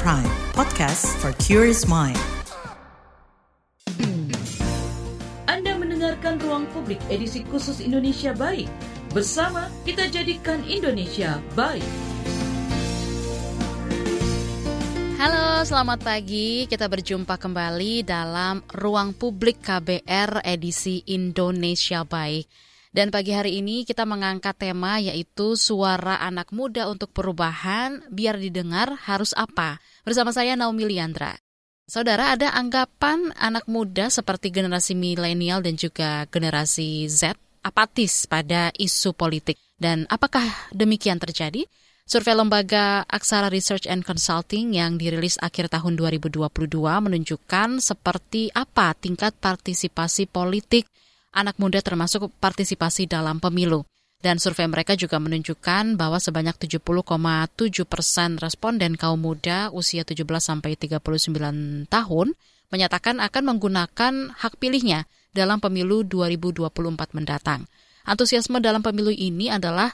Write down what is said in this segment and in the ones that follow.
Prime, podcast for curious mind. Anda mendengarkan Ruang Publik edisi khusus Indonesia Baik. Bersama kita jadikan Indonesia baik. Halo, selamat pagi. Kita berjumpa kembali dalam Ruang Publik KBR edisi Indonesia Baik. Dan pagi hari ini kita mengangkat tema yaitu suara anak muda untuk perubahan biar didengar harus apa. Bersama saya Naomi Liandra. Saudara, ada anggapan anak muda seperti generasi milenial dan juga generasi Z apatis pada isu politik. Dan apakah demikian terjadi? Survei lembaga Aksara Research and Consulting yang dirilis akhir tahun 2022 menunjukkan seperti apa tingkat partisipasi politik anak muda termasuk partisipasi dalam pemilu. Dan survei mereka juga menunjukkan bahwa sebanyak 70,7 persen responden kaum muda usia 17 sampai 39 tahun menyatakan akan menggunakan hak pilihnya dalam pemilu 2024 mendatang. Antusiasme dalam pemilu ini adalah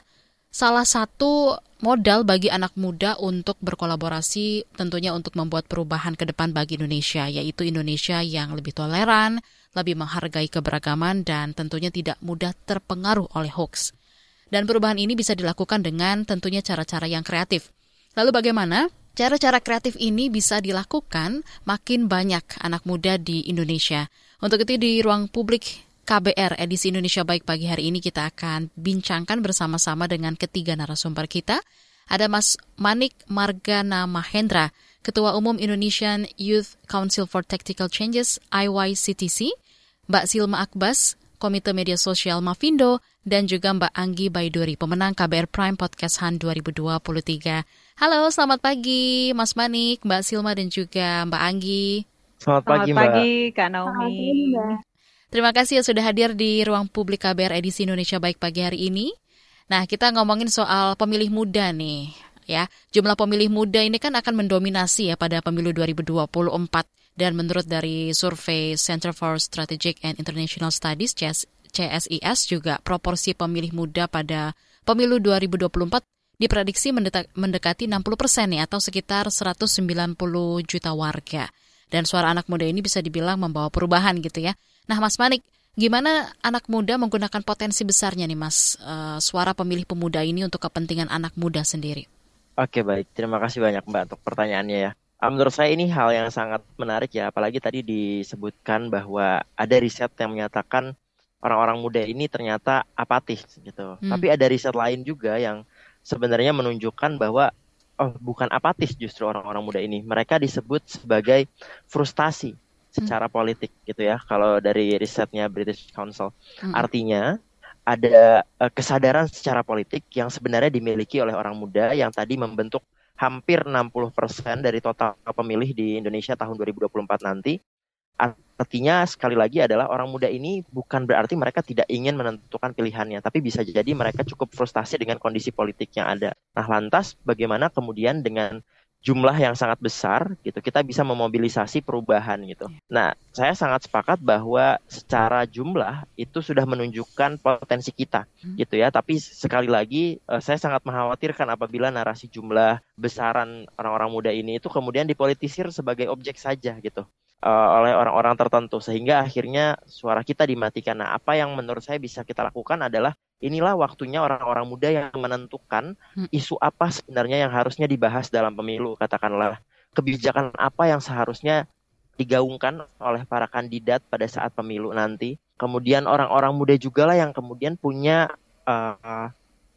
salah satu modal bagi anak muda untuk berkolaborasi tentunya untuk membuat perubahan ke depan bagi Indonesia, yaitu Indonesia yang lebih toleran, lebih menghargai keberagaman, dan tentunya tidak mudah terpengaruh oleh hoax. Dan perubahan ini bisa dilakukan dengan tentunya cara-cara yang kreatif. Lalu bagaimana? Cara-cara kreatif ini bisa dilakukan makin banyak anak muda di Indonesia. Untuk itu di ruang publik KBR edisi Indonesia Baik pagi hari ini kita akan bincangkan bersama-sama dengan ketiga narasumber kita. Ada Mas Manik Margana Mahendra, Ketua Umum Indonesian Youth Council for Tactical Changes IYCTC, Mbak Silma Akbas, Komite Media Sosial Mavindo, dan juga Mbak Anggi Baiduri, pemenang KBR Prime Podcast Han 2023. Halo, selamat pagi Mas Manik, Mbak Silma, dan juga Mbak Anggi. Selamat, pagi, Mbak. pagi, Kak Naomi. Terima kasih ya sudah hadir di ruang publik KBR edisi Indonesia Baik pagi hari ini. Nah, kita ngomongin soal pemilih muda nih, ya. Jumlah pemilih muda ini kan akan mendominasi ya pada pemilu 2024 dan menurut dari survei Center for Strategic and International Studies CSIS juga proporsi pemilih muda pada pemilu 2024 diprediksi mendekati 60 persen nih atau sekitar 190 juta warga. Dan suara anak muda ini bisa dibilang membawa perubahan gitu ya. Nah, Mas Manik, gimana anak muda menggunakan potensi besarnya nih, Mas, uh, suara pemilih pemuda ini untuk kepentingan anak muda sendiri? Oke, baik. Terima kasih banyak, Mbak, untuk pertanyaannya ya. Ah, menurut saya ini hal yang sangat menarik ya, apalagi tadi disebutkan bahwa ada riset yang menyatakan orang-orang muda ini ternyata apatis gitu. Hmm. Tapi ada riset lain juga yang sebenarnya menunjukkan bahwa oh bukan apatis justru orang-orang muda ini. Mereka disebut sebagai frustasi secara hmm. politik gitu ya kalau dari risetnya British Council hmm. artinya ada uh, kesadaran secara politik yang sebenarnya dimiliki oleh orang muda yang tadi membentuk hampir 60% dari total pemilih di Indonesia tahun 2024 nanti artinya sekali lagi adalah orang muda ini bukan berarti mereka tidak ingin menentukan pilihannya, tapi bisa jadi mereka cukup frustasi dengan kondisi politik yang ada. Nah, lantas bagaimana kemudian dengan jumlah yang sangat besar gitu kita bisa memobilisasi perubahan gitu. Iya. Nah, saya sangat sepakat bahwa secara jumlah itu sudah menunjukkan potensi kita hmm. gitu ya, tapi sekali lagi uh, saya sangat mengkhawatirkan apabila narasi jumlah besaran orang-orang muda ini itu kemudian dipolitisir sebagai objek saja gitu uh, oleh orang-orang tertentu sehingga akhirnya suara kita dimatikan. Nah, apa yang menurut saya bisa kita lakukan adalah inilah waktunya orang-orang muda yang menentukan hmm. isu apa sebenarnya yang harusnya dibahas dalam pemilu, katakanlah kebijakan apa yang seharusnya digaungkan oleh para kandidat pada saat pemilu nanti. Kemudian orang-orang muda juga lah yang kemudian punya uh,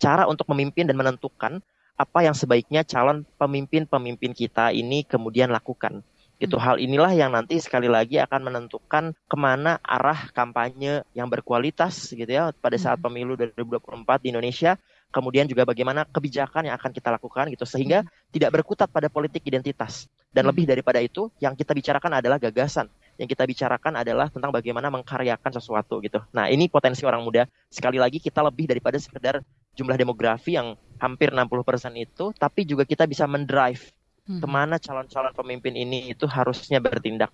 cara untuk memimpin dan menentukan apa yang sebaiknya calon pemimpin-pemimpin kita ini kemudian lakukan. Itu hmm. hal inilah yang nanti sekali lagi akan menentukan ke mana arah kampanye yang berkualitas gitu ya pada saat hmm. pemilu 2024 di Indonesia. Kemudian juga bagaimana kebijakan yang akan kita lakukan gitu sehingga hmm. tidak berkutat pada politik identitas. Dan lebih daripada itu yang kita bicarakan adalah gagasan. Yang kita bicarakan adalah tentang bagaimana mengkaryakan sesuatu gitu. Nah, ini potensi orang muda. Sekali lagi kita lebih daripada sekedar jumlah demografi yang hampir 60% itu, tapi juga kita bisa mendrive hmm. ke mana calon-calon pemimpin ini itu harusnya bertindak.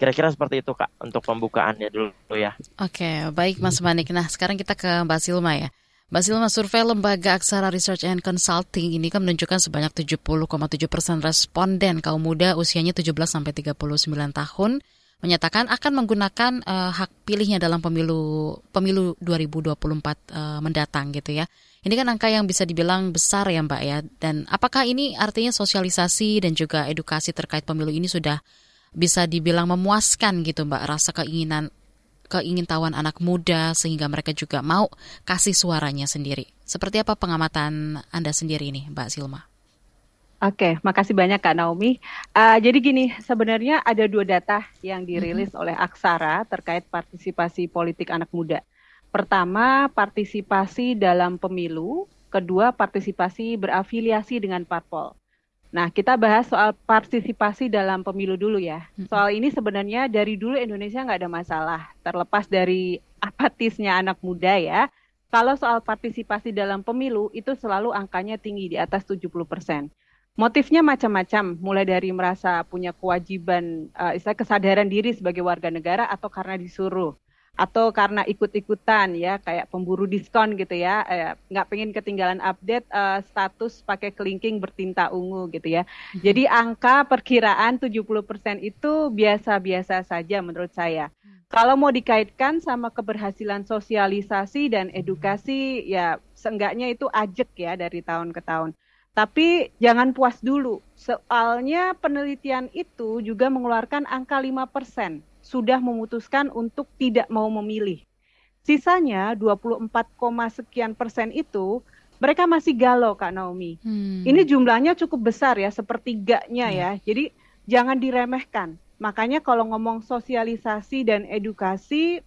Kira-kira seperti itu kak untuk pembukaannya dulu ya. Oke, baik Mas Manik. Nah sekarang kita ke Mbak Silma ya. Mbak Silma, survei lembaga Aksara Research and Consulting ini kan menunjukkan sebanyak 70,7 persen responden kaum muda usianya 17 sampai 39 tahun menyatakan akan menggunakan uh, hak pilihnya dalam pemilu pemilu 2024 uh, mendatang gitu ya. Ini kan angka yang bisa dibilang besar ya Mbak ya. Dan apakah ini artinya sosialisasi dan juga edukasi terkait pemilu ini sudah bisa dibilang memuaskan gitu Mbak rasa keinginan keingintahuan anak muda sehingga mereka juga mau kasih suaranya sendiri. Seperti apa pengamatan Anda sendiri ini, Mbak Silma? Oke, makasih banyak Kak Naomi. Uh, jadi gini, sebenarnya ada dua data yang dirilis mm -hmm. oleh Aksara terkait partisipasi politik anak muda. Pertama, partisipasi dalam pemilu. Kedua, partisipasi berafiliasi dengan parpol. Nah, kita bahas soal partisipasi dalam pemilu dulu ya. Soal ini sebenarnya dari dulu Indonesia nggak ada masalah, terlepas dari apatisnya anak muda ya. Kalau soal partisipasi dalam pemilu itu selalu angkanya tinggi di atas 70 persen. Motifnya macam-macam, mulai dari merasa punya kewajiban, uh, istilah kesadaran diri sebagai warga negara atau karena disuruh. Atau karena ikut-ikutan ya kayak pemburu diskon gitu ya. Eh, nggak pengen ketinggalan update uh, status pakai kelingking bertinta ungu gitu ya. Mhm. jadi angka perkiraan 70% itu biasa-biasa saja menurut saya. Kalau mau dikaitkan sama keberhasilan sosialisasi dan edukasi ya seenggaknya itu ajek ya dari tahun ke tahun tapi jangan puas dulu soalnya penelitian itu juga mengeluarkan angka 5% sudah memutuskan untuk tidak mau memilih. Sisanya 24, sekian persen itu mereka masih galau Kak Naomi. Hmm. Ini jumlahnya cukup besar ya, sepertiganya ya. ya. Jadi jangan diremehkan. Makanya kalau ngomong sosialisasi dan edukasi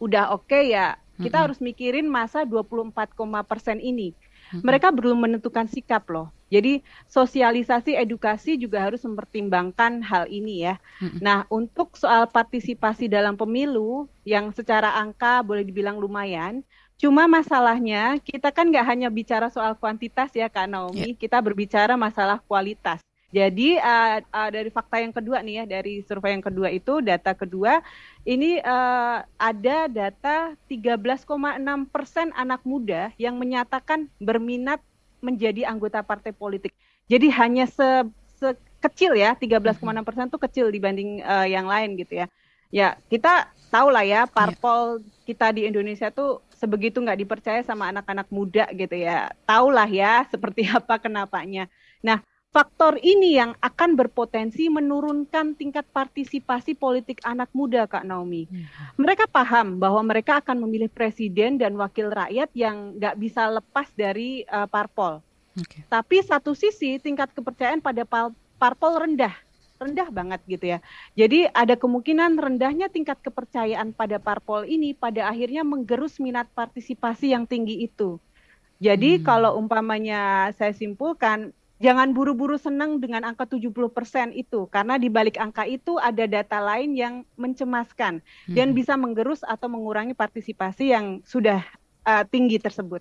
udah oke okay ya, kita hmm. harus mikirin masa 24, persen ini. Mereka belum menentukan sikap loh. Jadi sosialisasi edukasi juga harus mempertimbangkan hal ini ya. Nah, untuk soal partisipasi dalam pemilu yang secara angka boleh dibilang lumayan, cuma masalahnya kita kan nggak hanya bicara soal kuantitas ya Kak Naomi, yeah. kita berbicara masalah kualitas. Jadi uh, uh, dari fakta yang kedua nih ya, dari survei yang kedua itu data kedua ini uh, ada data 13,6 persen anak muda yang menyatakan berminat menjadi anggota partai politik. Jadi hanya se, sekecil ya 13,6 persen itu kecil dibanding uh, yang lain gitu ya. Ya kita tahu lah ya parpol kita di Indonesia tuh sebegitu nggak dipercaya sama anak-anak muda gitu ya. Tahulah ya seperti apa kenapanya. Nah faktor ini yang akan berpotensi menurunkan tingkat partisipasi politik anak muda, Kak Naomi. Ya. Mereka paham bahwa mereka akan memilih presiden dan wakil rakyat yang nggak bisa lepas dari uh, parpol. Okay. Tapi satu sisi tingkat kepercayaan pada parpol rendah, rendah banget gitu ya. Jadi ada kemungkinan rendahnya tingkat kepercayaan pada parpol ini pada akhirnya menggerus minat partisipasi yang tinggi itu. Jadi hmm. kalau umpamanya saya simpulkan jangan buru-buru senang dengan angka 70% itu karena di balik angka itu ada data lain yang mencemaskan hmm. dan bisa menggerus atau mengurangi partisipasi yang sudah uh, tinggi tersebut.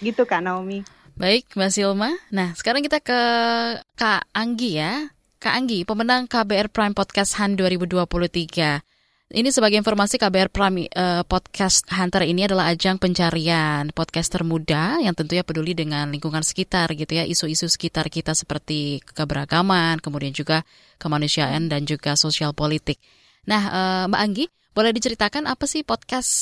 Gitu Kak Naomi. Baik, Mbak Silma. Nah, sekarang kita ke Kak Anggi ya. Kak Anggi, pemenang KBR Prime Podcast Han 2023. Ini sebagai informasi KBR Prime uh, Podcast Hunter ini adalah ajang pencarian podcaster muda yang tentunya peduli dengan lingkungan sekitar gitu ya, isu-isu sekitar kita seperti keberagaman, kemudian juga kemanusiaan dan juga sosial politik. Nah, uh, Mbak Anggi, boleh diceritakan apa sih podcast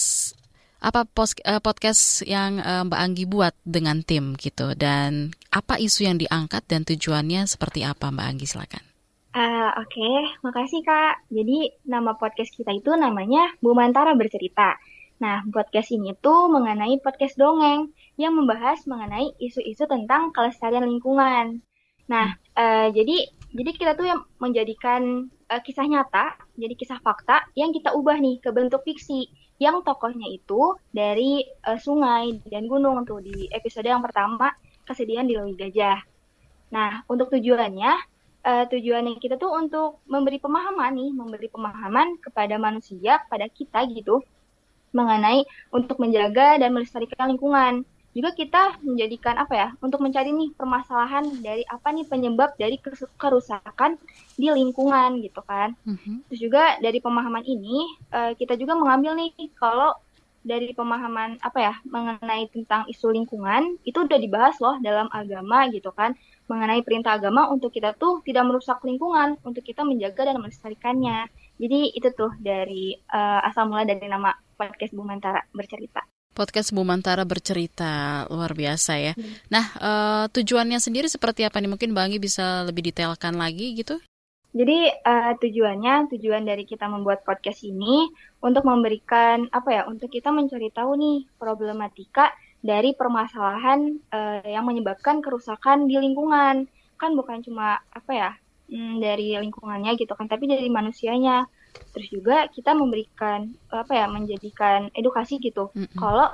apa pos, uh, podcast yang uh, Mbak Anggi buat dengan tim gitu dan apa isu yang diangkat dan tujuannya seperti apa Mbak Anggi silakan. Uh, Oke, okay. makasih Kak. Jadi nama podcast kita itu namanya Bu Mantara Bercerita. Nah, podcast ini tuh mengenai podcast dongeng yang membahas mengenai isu-isu tentang kelestarian lingkungan. Nah, uh, jadi jadi kita tuh yang menjadikan uh, kisah nyata, jadi kisah fakta yang kita ubah nih ke bentuk fiksi yang tokohnya itu dari uh, sungai dan gunung tuh di episode yang pertama kesedihan di Lewi Gajah. Nah, untuk tujuannya uh, tujuannya kita tuh untuk memberi pemahaman nih, memberi pemahaman kepada manusia, kepada kita gitu, mengenai untuk menjaga dan melestarikan lingkungan. Juga kita menjadikan apa ya, untuk mencari nih permasalahan dari apa nih penyebab dari kerusakan di lingkungan gitu kan. Mm-hmm. Terus juga dari pemahaman ini uh, kita juga mengambil nih kalau dari pemahaman apa ya mengenai tentang isu lingkungan itu udah dibahas loh dalam agama gitu kan mengenai perintah agama untuk kita tuh tidak merusak lingkungan untuk kita menjaga dan melestarikannya jadi itu tuh dari uh, asal mula dari nama podcast Bumantara bercerita podcast Bumantara bercerita luar biasa ya. Hmm. Nah, uh, tujuannya sendiri seperti apa nih? Mungkin Bangi bisa lebih detailkan lagi gitu? Jadi uh, tujuannya, tujuan dari kita membuat podcast ini untuk memberikan apa ya, untuk kita mencari tahu nih problematika dari permasalahan uh, yang menyebabkan kerusakan di lingkungan. Kan bukan cuma apa ya, mm, dari lingkungannya gitu kan, tapi dari manusianya. Terus juga kita memberikan apa ya, menjadikan edukasi gitu. Mm -hmm. Kalau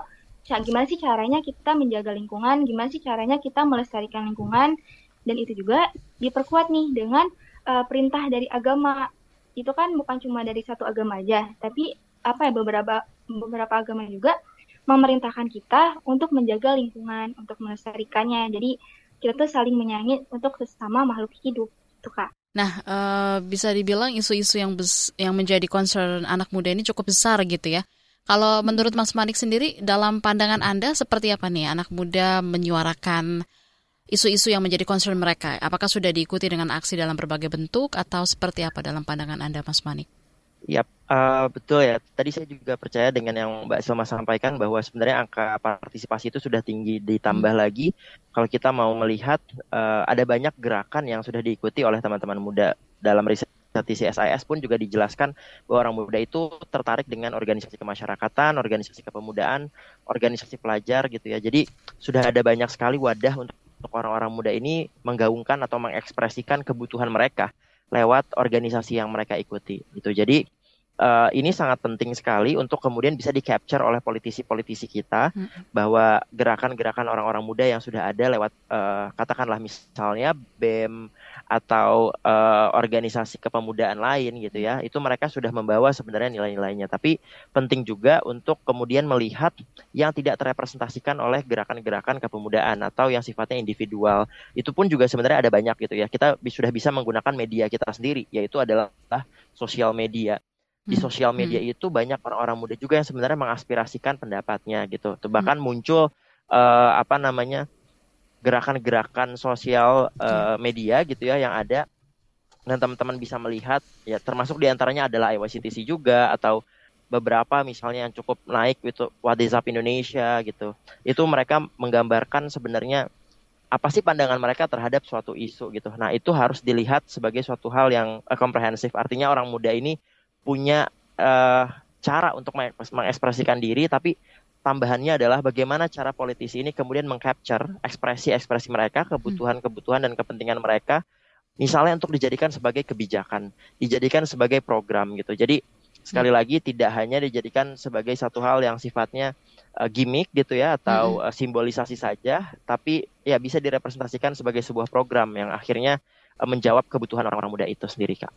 gimana sih caranya kita menjaga lingkungan, gimana sih caranya kita melestarikan lingkungan, dan itu juga diperkuat nih dengan uh, perintah dari agama itu kan bukan cuma dari satu agama aja, tapi apa ya beberapa beberapa agama juga memerintahkan kita untuk menjaga lingkungan, untuk melestarikannya. Jadi kita tuh saling menyayangi untuk sesama makhluk hidup, tuh kak. Nah, uh, bisa dibilang isu-isu yang yang menjadi concern anak muda ini cukup besar gitu ya. Kalau menurut Mas Manik sendiri, dalam pandangan Anda seperti apa nih anak muda menyuarakan isu-isu yang menjadi concern mereka? Apakah sudah diikuti dengan aksi dalam berbagai bentuk atau seperti apa dalam pandangan Anda, Mas Manik? Yap, uh, betul ya. Tadi saya juga percaya dengan yang Mbak Selma sampaikan bahwa sebenarnya angka partisipasi itu sudah tinggi. Ditambah hmm. lagi, kalau kita mau melihat uh, ada banyak gerakan yang sudah diikuti oleh teman-teman muda dalam riset di CSIS pun juga dijelaskan bahwa orang muda itu tertarik dengan organisasi kemasyarakatan, organisasi kepemudaan, organisasi pelajar gitu ya. Jadi sudah ada banyak sekali wadah untuk untuk orang-orang muda ini menggaungkan atau mengekspresikan kebutuhan mereka lewat organisasi yang mereka ikuti gitu. Jadi uh, ini sangat penting sekali untuk kemudian bisa di capture oleh politisi-politisi kita hmm. bahwa gerakan-gerakan orang-orang muda yang sudah ada lewat uh, katakanlah misalnya BEM atau uh, organisasi kepemudaan lain gitu ya itu mereka sudah membawa sebenarnya nilai-nilainya. Tapi penting juga untuk kemudian melihat yang tidak terrepresentasikan oleh gerakan-gerakan kepemudaan atau yang sifatnya individual. Itu pun juga sebenarnya ada banyak gitu ya. Kita sudah bisa menggunakan media kita sendiri yaitu adalah sosial media di hmm, sosial media hmm. itu banyak orang-orang muda juga yang sebenarnya mengaspirasikan pendapatnya gitu. Bahkan hmm. muncul uh, apa namanya gerakan-gerakan sosial uh, media gitu ya yang ada dan teman-teman bisa melihat ya termasuk di antaranya adalah IYCTC juga atau beberapa misalnya yang cukup naik itu WhatsApp Indonesia gitu itu mereka menggambarkan sebenarnya apa sih pandangan mereka terhadap suatu isu gitu nah itu harus dilihat sebagai suatu hal yang uh, komprehensif artinya orang muda ini punya uh, cara untuk mengekspresikan diri tapi tambahannya adalah bagaimana cara politisi ini kemudian mengcapture ekspresi-ekspresi mereka, kebutuhan-kebutuhan dan kepentingan mereka, misalnya untuk dijadikan sebagai kebijakan, dijadikan sebagai program gitu. Jadi sekali hmm. lagi tidak hanya dijadikan sebagai satu hal yang sifatnya uh, gimmick gitu ya atau hmm. uh, simbolisasi saja, tapi ya bisa direpresentasikan sebagai sebuah program yang akhirnya uh, menjawab kebutuhan orang-orang muda itu sendiri, Kak.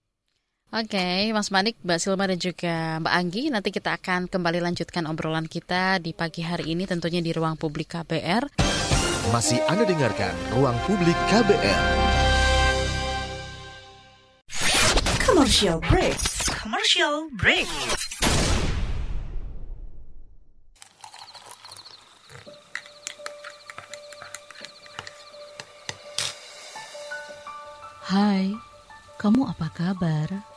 Oke, okay, Mas Manik, Mbak Silma dan juga Mbak Anggi, nanti kita akan kembali lanjutkan obrolan kita di pagi hari ini tentunya di ruang publik KBR. Masih Anda dengarkan ruang publik KBR. Commercial break. Commercial break. Hai, kamu apa kabar?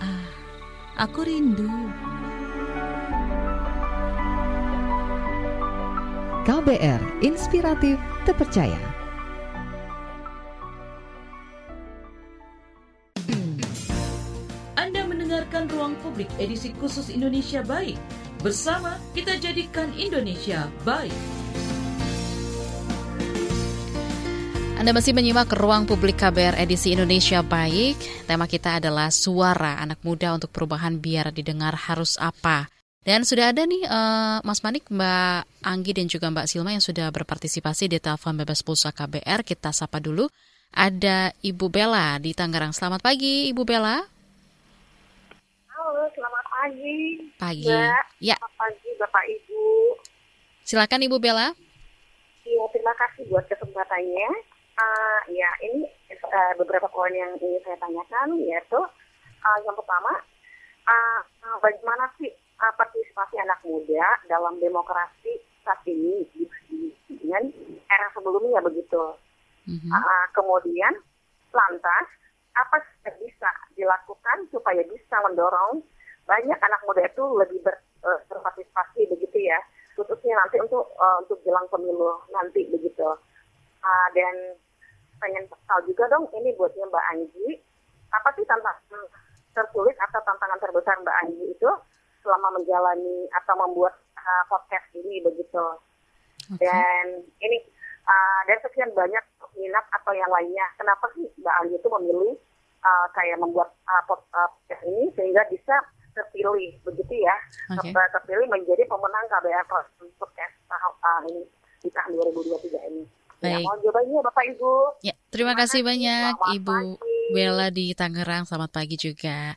Ah, aku rindu. KBR Inspiratif Terpercaya. Anda mendengarkan Ruang Publik edisi khusus Indonesia Baik. Bersama kita jadikan Indonesia baik. Anda masih menyimak ruang publik KBR edisi Indonesia Baik. Tema kita adalah suara anak muda untuk perubahan biar didengar harus apa. Dan sudah ada nih uh, Mas Manik, Mbak Anggi dan juga Mbak Silma yang sudah berpartisipasi di telepon bebas pulsa KBR. Kita sapa dulu. Ada Ibu Bella di Tangerang. Selamat pagi, Ibu Bella. Halo, selamat pagi. Pagi. Mbak, ya. Selamat pagi, Bapak Ibu. Silakan Ibu Bella. Iya, terima kasih buat kesempatannya. Uh, ya, ini uh, beberapa poin yang ingin saya tanyakan, yaitu uh, yang pertama, uh, bagaimana sih uh, partisipasi anak muda dalam demokrasi saat ini dengan era sebelumnya begitu. Mm-hmm. Uh, kemudian lantas apa yang bisa dilakukan supaya bisa mendorong banyak anak muda itu lebih ber, uh, berpartisipasi begitu ya, khususnya nanti untuk uh, untuk jelang pemilu nanti begitu. Uh, dan pengen tahu juga dong ini buatnya Mbak Anji, apa sih tantangan tersulit atau tantangan terbesar Mbak Anji itu selama menjalani atau membuat uh, podcast ini begitu. Okay. Dan ini uh, dan sekian banyak minat atau yang lainnya. Kenapa sih Mbak Ali itu memilih uh, kayak membuat uh, podcast ini sehingga bisa terpilih begitu ya, okay. terpilih menjadi pemenang KBR podcast tahun uh, ini di tahun 2023 ini. Ya, Baik. Ya, mohon jawabannya Bapak Ibu. Ya, terima, terima kasih banyak Ibu pagi. Bella di Tangerang. Selamat pagi juga.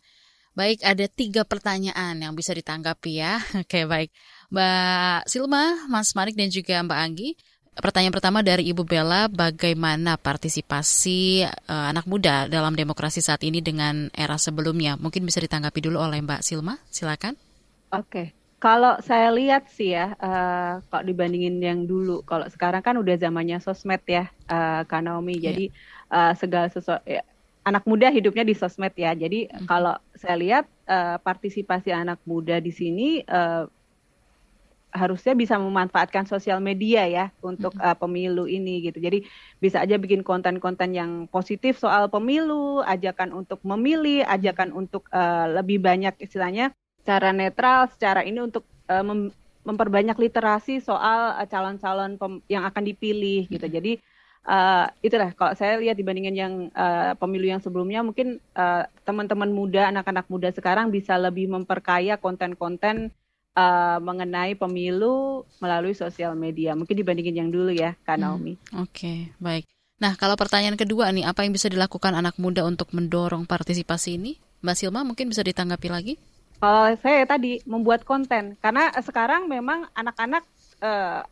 Baik, ada tiga pertanyaan yang bisa ditanggapi ya. Oke, baik. Mbak Silma, Mas Manik, dan juga Mbak Anggi. Pertanyaan pertama dari Ibu Bella, bagaimana partisipasi uh, anak muda dalam demokrasi saat ini dengan era sebelumnya? Mungkin bisa ditanggapi dulu oleh Mbak Silma, silakan. Oke, kalau saya lihat sih ya, uh, kalau dibandingin yang dulu, kalau sekarang kan udah zamannya sosmed ya, uh, Kak Naomi. Yeah. Jadi uh, segala sesuatu, ya, anak muda hidupnya di sosmed ya. Jadi hmm. kalau saya lihat uh, partisipasi anak muda di sini uh, harusnya bisa memanfaatkan sosial media ya untuk uh, pemilu ini gitu. Jadi bisa aja bikin konten-konten yang positif soal pemilu, ajakan untuk memilih, ajakan untuk uh, lebih banyak istilahnya cara netral, secara ini untuk uh, mem memperbanyak literasi soal calon-calon uh, yang akan dipilih gitu. Jadi uh, itulah kalau saya lihat dibandingin yang uh, pemilu yang sebelumnya mungkin uh, teman-teman muda anak-anak muda sekarang bisa lebih memperkaya konten-konten uh, mengenai pemilu melalui sosial media mungkin dibandingin yang dulu ya Kak hmm, Naomi. Hmm, Oke okay, baik. Nah kalau pertanyaan kedua nih apa yang bisa dilakukan anak muda untuk mendorong partisipasi ini Mbak Silma mungkin bisa ditanggapi lagi? Kalau saya tadi membuat konten karena sekarang memang anak-anak uh,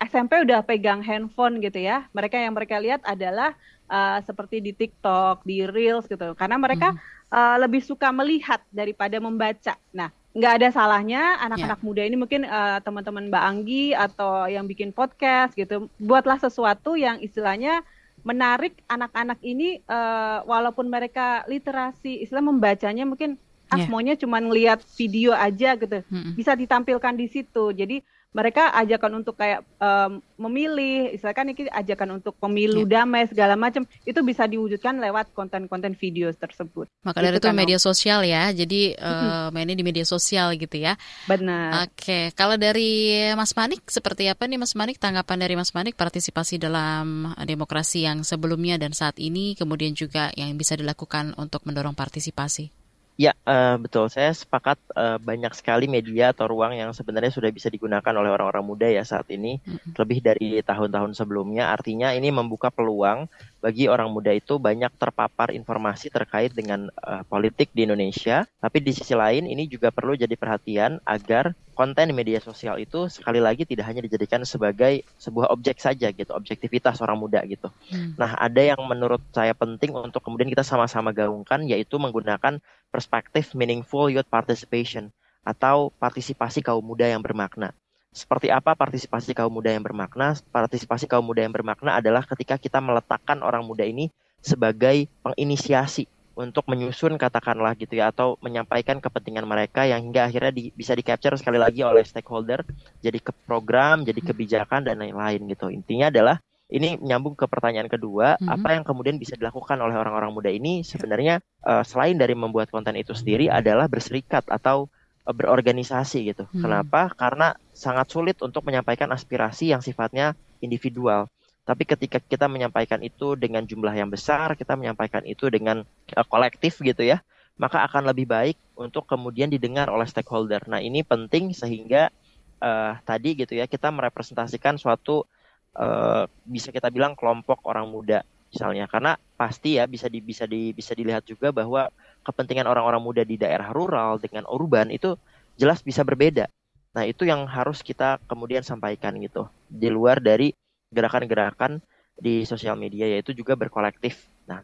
SMP udah pegang handphone gitu ya. Mereka yang mereka lihat adalah uh, seperti di TikTok, di Reels gitu. Karena mereka hmm. uh, lebih suka melihat daripada membaca. Nah, nggak ada salahnya anak-anak yeah. muda ini mungkin uh, teman-teman Mbak Anggi atau yang bikin podcast gitu, buatlah sesuatu yang istilahnya menarik anak-anak ini uh, walaupun mereka literasi, istilah membacanya mungkin ah yeah. maunya cuma ngelihat video aja gitu. -hmm. Bisa ditampilkan di situ. Jadi mereka ajakan untuk kayak um, memilih, misalkan ini ajakan untuk pemilu yeah. damai segala macam itu bisa diwujudkan lewat konten-konten video tersebut. Maka dari itu, kan, media sosial ya, jadi uh, mainnya di media sosial gitu ya. Benar. Oke, okay. kalau dari Mas Manik seperti apa nih Mas Manik tanggapan dari Mas Manik partisipasi dalam demokrasi yang sebelumnya dan saat ini, kemudian juga yang bisa dilakukan untuk mendorong partisipasi? Ya, uh, betul. Saya sepakat uh, banyak sekali media atau ruang yang sebenarnya sudah bisa digunakan oleh orang-orang muda ya saat ini, mm-hmm. lebih dari tahun-tahun sebelumnya. Artinya ini membuka peluang bagi orang muda itu banyak terpapar informasi terkait dengan uh, politik di Indonesia. Tapi di sisi lain ini juga perlu jadi perhatian agar konten di media sosial itu sekali lagi tidak hanya dijadikan sebagai sebuah objek saja gitu, objektivitas orang muda gitu. Hmm. Nah, ada yang menurut saya penting untuk kemudian kita sama-sama gaungkan yaitu menggunakan perspektif meaningful youth participation atau partisipasi kaum muda yang bermakna. Seperti apa partisipasi kaum muda yang bermakna? Partisipasi kaum muda yang bermakna adalah ketika kita meletakkan orang muda ini sebagai penginisiasi untuk menyusun katakanlah gitu ya atau menyampaikan kepentingan mereka yang hingga akhirnya di, bisa di capture sekali lagi oleh stakeholder jadi ke program, jadi kebijakan dan lain-lain gitu. Intinya adalah ini nyambung ke pertanyaan kedua, mm -hmm. apa yang kemudian bisa dilakukan oleh orang-orang muda ini sebenarnya uh, selain dari membuat konten itu sendiri adalah berserikat atau uh, berorganisasi gitu. Hmm. Kenapa? Karena sangat sulit untuk menyampaikan aspirasi yang sifatnya individual. Tapi ketika kita menyampaikan itu dengan jumlah yang besar, kita menyampaikan itu dengan uh, kolektif gitu ya, maka akan lebih baik untuk kemudian didengar oleh stakeholder. Nah, ini penting sehingga uh, tadi gitu ya kita merepresentasikan suatu uh, bisa kita bilang kelompok orang muda misalnya karena pasti ya bisa di, bisa di, bisa dilihat juga bahwa kepentingan orang-orang muda di daerah rural dengan urban itu jelas bisa berbeda. Nah, itu yang harus kita kemudian sampaikan gitu. Di luar dari gerakan-gerakan di sosial media yaitu juga berkolektif. Nah,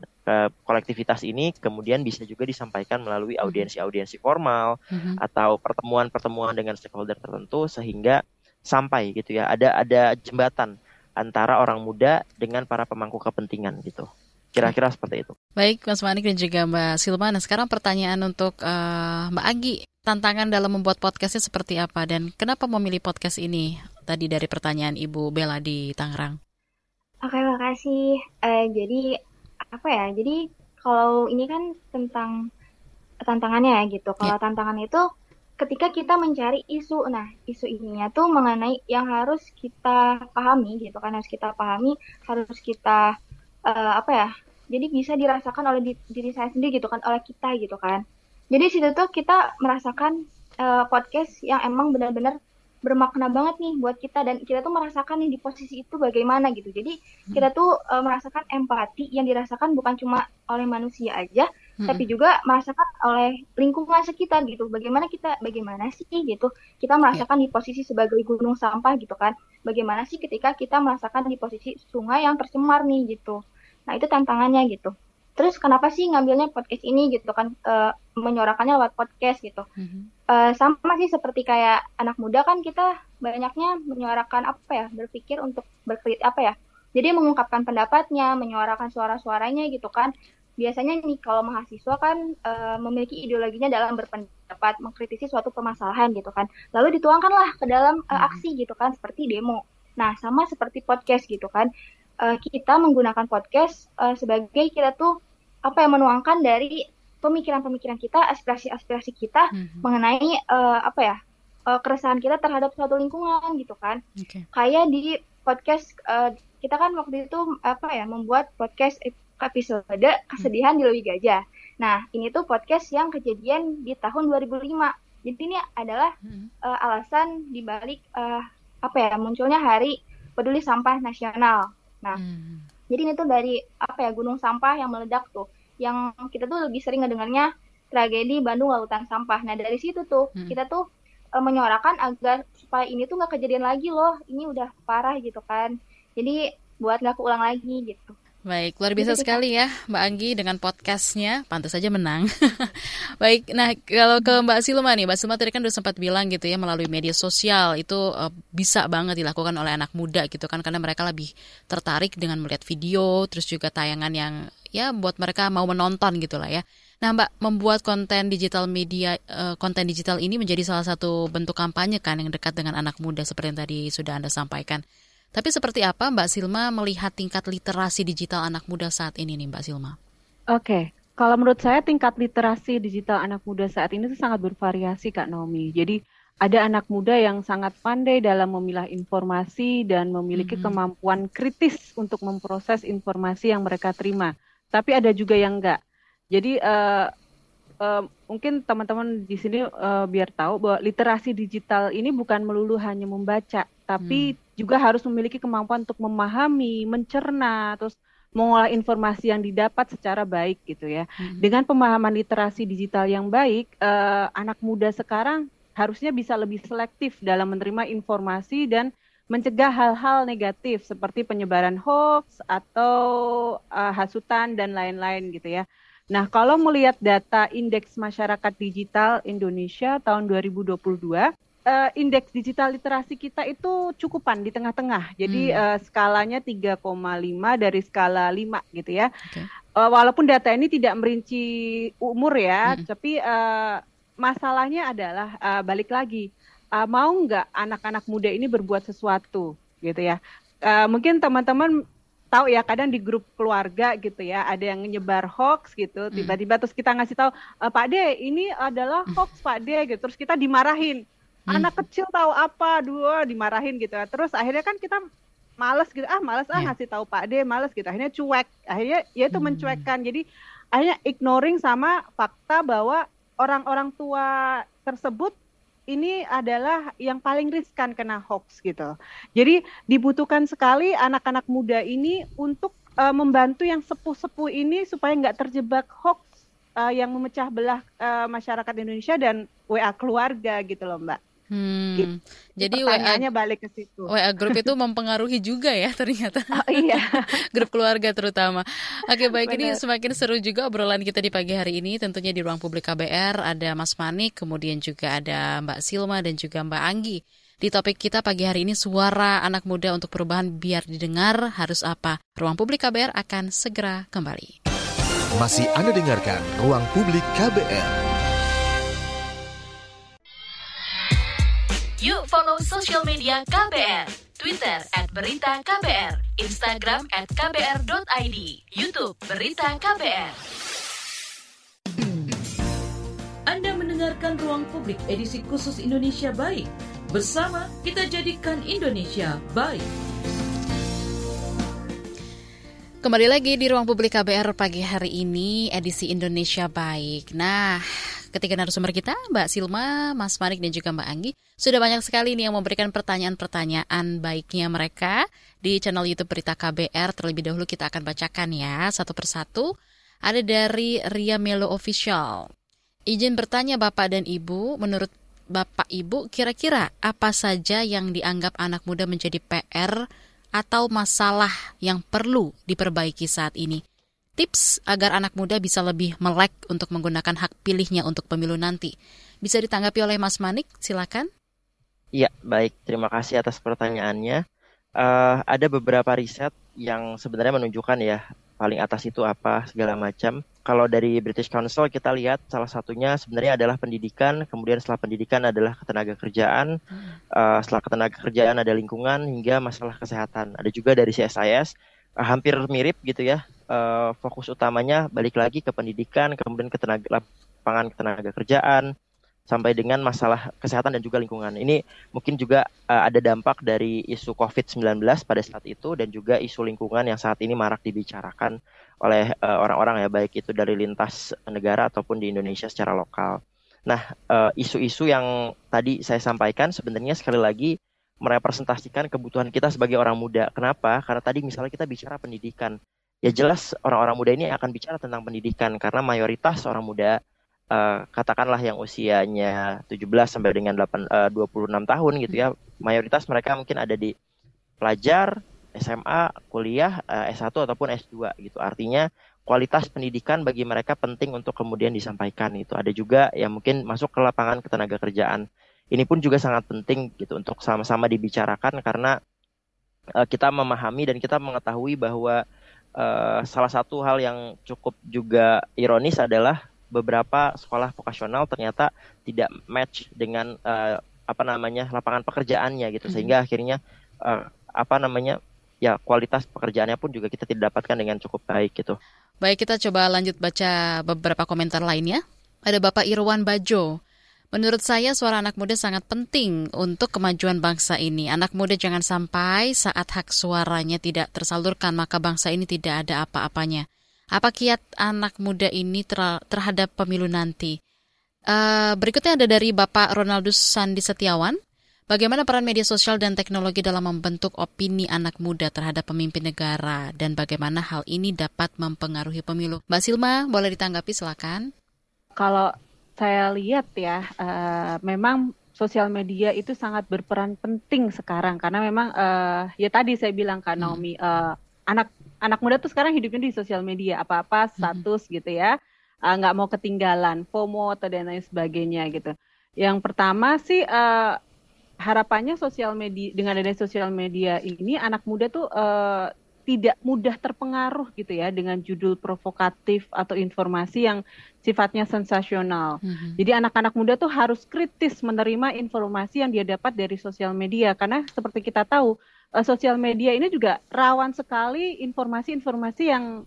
kolektivitas ini kemudian bisa juga disampaikan melalui mm-hmm. audiensi-audiensi formal mm-hmm. atau pertemuan-pertemuan dengan stakeholder tertentu sehingga sampai gitu ya. Ada ada jembatan antara orang muda dengan para pemangku kepentingan gitu. Kira-kira seperti itu. Baik, Mas Manik dan juga Mbak Silma. Nah, sekarang pertanyaan untuk uh, Mbak Agi. Tantangan dalam membuat podcastnya seperti apa dan kenapa memilih podcast ini? Tadi dari pertanyaan Ibu Bella di Tangerang. Oke, makasih. Uh, jadi apa ya? Jadi kalau ini kan tentang tantangannya ya gitu. Kalau yeah. tantangan itu ketika kita mencari isu, nah isu ininya tuh mengenai yang harus kita pahami gitu kan, harus kita pahami, harus kita uh, apa ya? Jadi bisa dirasakan oleh di, diri saya sendiri gitu kan, oleh kita gitu kan. Jadi situ tuh kita merasakan uh, podcast yang emang benar-benar bermakna banget nih buat kita dan kita tuh merasakan nih di posisi itu bagaimana gitu. Jadi hmm. kita tuh uh, merasakan empati yang dirasakan bukan cuma oleh manusia aja, hmm. tapi juga merasakan oleh lingkungan sekitar gitu. Bagaimana kita bagaimana sih gitu. Kita merasakan yeah. di posisi sebagai gunung sampah gitu kan. Bagaimana sih ketika kita merasakan di posisi sungai yang tercemar nih gitu. Nah, itu tantangannya gitu. Terus kenapa sih ngambilnya podcast ini gitu kan? Uh, menyuarakannya lewat podcast gitu. Mm-hmm. uh, sama sih seperti kayak anak muda kan kita banyaknya menyuarakan apa ya berpikir untuk berkritik apa ya? Jadi mengungkapkan pendapatnya menyuarakan suara-suaranya gitu kan. Biasanya nih kalau mahasiswa kan uh, memiliki ideologinya dalam berpendapat mengkritisi suatu permasalahan gitu kan. Lalu dituangkanlah ke dalam uh, aksi gitu kan seperti demo. Nah sama seperti podcast gitu kan uh, kita menggunakan podcast uh, sebagai kita tuh apa yang menuangkan dari pemikiran-pemikiran kita, aspirasi-aspirasi kita hmm. mengenai uh, apa ya uh, keresahan kita terhadap suatu lingkungan gitu kan. Okay. Kayak di podcast uh, kita kan waktu itu apa ya membuat podcast episode kesedihan hmm. di Lewi Gajah. Nah ini tuh podcast yang kejadian di tahun 2005. Jadi ini adalah hmm. uh, alasan dibalik uh, apa ya munculnya Hari Peduli Sampah Nasional. Nah hmm. jadi ini tuh dari apa ya gunung sampah yang meledak tuh yang kita tuh lebih sering ngedengarnya tragedi Bandung Lautan Sampah. Nah dari situ tuh hmm. kita tuh e, menyuarakan agar supaya ini tuh nggak kejadian lagi loh. Ini udah parah gitu kan. Jadi buat nggak keulang lagi gitu. Baik, luar biasa gitu, sekali ya Mbak Anggi dengan podcastnya, pantas saja menang. Baik, nah kalau ke Mbak Silma nih, Mbak Silma tadi kan udah sempat bilang gitu ya melalui media sosial itu uh, bisa banget dilakukan oleh anak muda gitu kan karena mereka lebih tertarik dengan melihat video, terus juga tayangan yang ya buat mereka mau menonton gitu lah ya. Nah Mbak membuat konten digital media, uh, konten digital ini menjadi salah satu bentuk kampanye kan yang dekat dengan anak muda seperti yang tadi sudah Anda sampaikan. Tapi seperti apa Mbak Silma melihat tingkat literasi digital anak muda saat ini nih Mbak Silma? Oke, okay. kalau menurut saya tingkat literasi digital anak muda saat ini itu sangat bervariasi Kak Naomi. Jadi ada anak muda yang sangat pandai dalam memilah informasi dan memiliki mm -hmm. kemampuan kritis untuk memproses informasi yang mereka terima. Tapi ada juga yang enggak. Jadi uh, uh, mungkin teman-teman di sini uh, biar tahu bahwa literasi digital ini bukan melulu hanya membaca, tapi hmm juga harus memiliki kemampuan untuk memahami, mencerna, terus mengolah informasi yang didapat secara baik gitu ya. Hmm. Dengan pemahaman literasi digital yang baik, uh, anak muda sekarang harusnya bisa lebih selektif dalam menerima informasi dan mencegah hal-hal negatif seperti penyebaran hoax atau uh, hasutan dan lain-lain gitu ya. Nah, kalau melihat data Indeks Masyarakat Digital Indonesia tahun 2022, uh, indeks digital literasi kita itu cukupan di tengah-tengah. Jadi hmm. uh, skalanya 3,5 dari skala 5 gitu ya. Okay. Uh, eh, walaupun data ini tidak merinci umur ya, hmm. tapi uh, masalahnya adalah uh, balik lagi uh, mau nggak anak-anak muda ini berbuat sesuatu gitu ya. Uh, mungkin teman-teman tahu ya kadang di grup keluarga gitu ya ada yang nyebar hoax gitu tiba-tiba terus kita ngasih tahu e, Pak De ini adalah hoax Pak De gitu terus kita dimarahin hmm. anak kecil tahu apa dua dimarahin gitu terus akhirnya kan kita males gitu ah males ah yeah. ngasih tahu Pak D males gitu akhirnya cuek akhirnya ya itu hmm. mencuekkan jadi hanya ignoring sama fakta bahwa orang-orang tua tersebut ini adalah yang paling riskan kena hoax gitu. Jadi dibutuhkan sekali anak-anak muda ini untuk uh, membantu yang sepuh-sepuh ini supaya nggak terjebak hoax uh, yang memecah belah uh, masyarakat Indonesia dan WA keluarga gitu loh Mbak. Hmm. Gitu. Jadi WA balik ke situ. WA grup itu mempengaruhi juga ya ternyata. Oh, iya. grup keluarga terutama. Oke, baik Benar. ini semakin seru juga obrolan kita di pagi hari ini tentunya di ruang publik KBR ada Mas Manik, kemudian juga ada Mbak Silma dan juga Mbak Anggi. Di topik kita pagi hari ini suara anak muda untuk perubahan biar didengar harus apa? Ruang publik KBR akan segera kembali. Masih Anda dengarkan Ruang Publik KBR. Yuk follow sosial media KBR. Twitter at Berita KBR, Instagram at KBR.id, Youtube Berita KBR. Anda mendengarkan Ruang Publik edisi khusus Indonesia Baik. Bersama kita jadikan Indonesia baik. Kembali lagi di ruang publik KBR pagi hari ini edisi Indonesia Baik. Nah, ketiga narasumber kita, Mbak Silma, Mas Manik, dan juga Mbak Anggi. Sudah banyak sekali nih yang memberikan pertanyaan-pertanyaan baiknya mereka di channel YouTube Berita KBR. Terlebih dahulu kita akan bacakan ya, satu persatu. Ada dari Ria Melo Official. Izin bertanya Bapak dan Ibu, menurut Bapak Ibu, kira-kira apa saja yang dianggap anak muda menjadi PR atau masalah yang perlu diperbaiki saat ini? Tips agar anak muda bisa lebih melek untuk menggunakan hak pilihnya untuk pemilu nanti. Bisa ditanggapi oleh Mas Manik, silakan. Iya, baik. Terima kasih atas pertanyaannya. Uh, ada beberapa riset yang sebenarnya menunjukkan ya paling atas itu apa segala macam. Kalau dari British Council kita lihat salah satunya sebenarnya adalah pendidikan, kemudian setelah pendidikan adalah ketenaga kerjaan, uh, setelah ketenaga kerjaan ada lingkungan hingga masalah kesehatan. Ada juga dari CSIS uh, hampir mirip gitu ya uh, fokus utamanya balik lagi ke pendidikan, kemudian ke tenaga lapangan tenaga kerjaan, sampai dengan masalah kesehatan dan juga lingkungan. Ini mungkin juga uh, ada dampak dari isu COVID-19 pada saat itu dan juga isu lingkungan yang saat ini marak dibicarakan oleh uh, orang-orang ya baik itu dari lintas negara ataupun di Indonesia secara lokal. Nah, isu-isu uh, yang tadi saya sampaikan sebenarnya sekali lagi merepresentasikan kebutuhan kita sebagai orang muda. Kenapa? Karena tadi misalnya kita bicara pendidikan ya jelas orang-orang muda ini akan bicara tentang pendidikan karena mayoritas orang muda uh, katakanlah yang usianya 17 sampai dengan 8 uh, 26 tahun gitu ya mayoritas mereka mungkin ada di pelajar SMA, kuliah, uh, eh, S1 ataupun S2 gitu. Artinya kualitas pendidikan bagi mereka penting untuk kemudian disampaikan itu. Ada juga yang mungkin masuk ke lapangan ketenaga kerjaan. Ini pun juga sangat penting gitu untuk sama-sama dibicarakan karena uh, kita memahami dan kita mengetahui bahwa uh, salah satu hal yang cukup juga ironis adalah beberapa sekolah vokasional ternyata tidak match dengan uh, apa namanya lapangan pekerjaannya gitu sehingga mm-hmm. akhirnya uh, apa namanya ya kualitas pekerjaannya pun juga kita tidak dapatkan dengan cukup baik gitu. Baik kita coba lanjut baca beberapa komentar lainnya. Ada Bapak Irwan Bajo. Menurut saya suara anak muda sangat penting untuk kemajuan bangsa ini. Anak muda jangan sampai saat hak suaranya tidak tersalurkan maka bangsa ini tidak ada apa-apanya. Apa kiat anak muda ini ter terhadap pemilu nanti? Uh, berikutnya ada dari Bapak Ronaldus Sandi Setiawan. Bagaimana peran media sosial dan teknologi dalam membentuk opini anak muda terhadap pemimpin negara dan bagaimana hal ini dapat mempengaruhi pemilu? Mbak Silma, boleh ditanggapi silakan. Kalau saya lihat ya, uh, memang sosial media itu sangat berperan penting sekarang karena memang uh, ya tadi saya bilang kan Naomi uh, anak anak muda tuh sekarang hidupnya di sosial media apa-apa status hmm. gitu ya nggak uh, mau ketinggalan FOMO atau dan lain sebagainya gitu. Yang pertama sih uh, harapannya sosial media dengan adanya sosial media ini anak muda tuh uh, tidak mudah terpengaruh gitu ya dengan judul provokatif atau informasi yang sifatnya sensasional. Mm-hmm. Jadi anak-anak muda tuh harus kritis menerima informasi yang dia dapat dari sosial media karena seperti kita tahu uh, sosial media ini juga rawan sekali informasi-informasi yang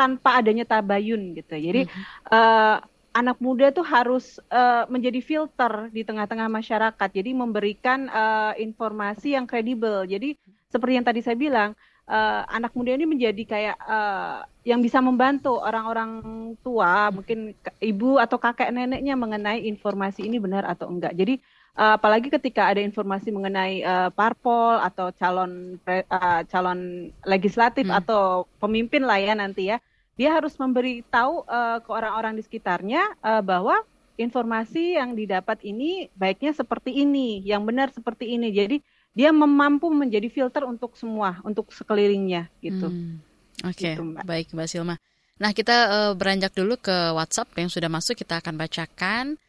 tanpa adanya tabayun gitu. Jadi mm-hmm. uh, anak muda tuh harus uh, menjadi filter di tengah-tengah masyarakat. Jadi memberikan uh, informasi yang kredibel. Jadi seperti yang tadi saya bilang uh, anak muda ini menjadi kayak uh, yang bisa membantu orang-orang tua, mungkin ibu atau kakek neneknya mengenai informasi ini benar atau enggak. Jadi uh, apalagi ketika ada informasi mengenai uh, parpol atau calon uh, calon legislatif hmm. atau pemimpin lah ya nanti ya, dia harus memberitahu uh, ke orang-orang di sekitarnya uh, bahwa informasi yang didapat ini baiknya seperti ini, yang benar seperti ini. Jadi dia mampu menjadi filter untuk semua, untuk sekelilingnya gitu. Hmm. Oke, okay. gitu, baik Mbak Silma. Nah kita uh, beranjak dulu ke WhatsApp yang sudah masuk, kita akan bacakan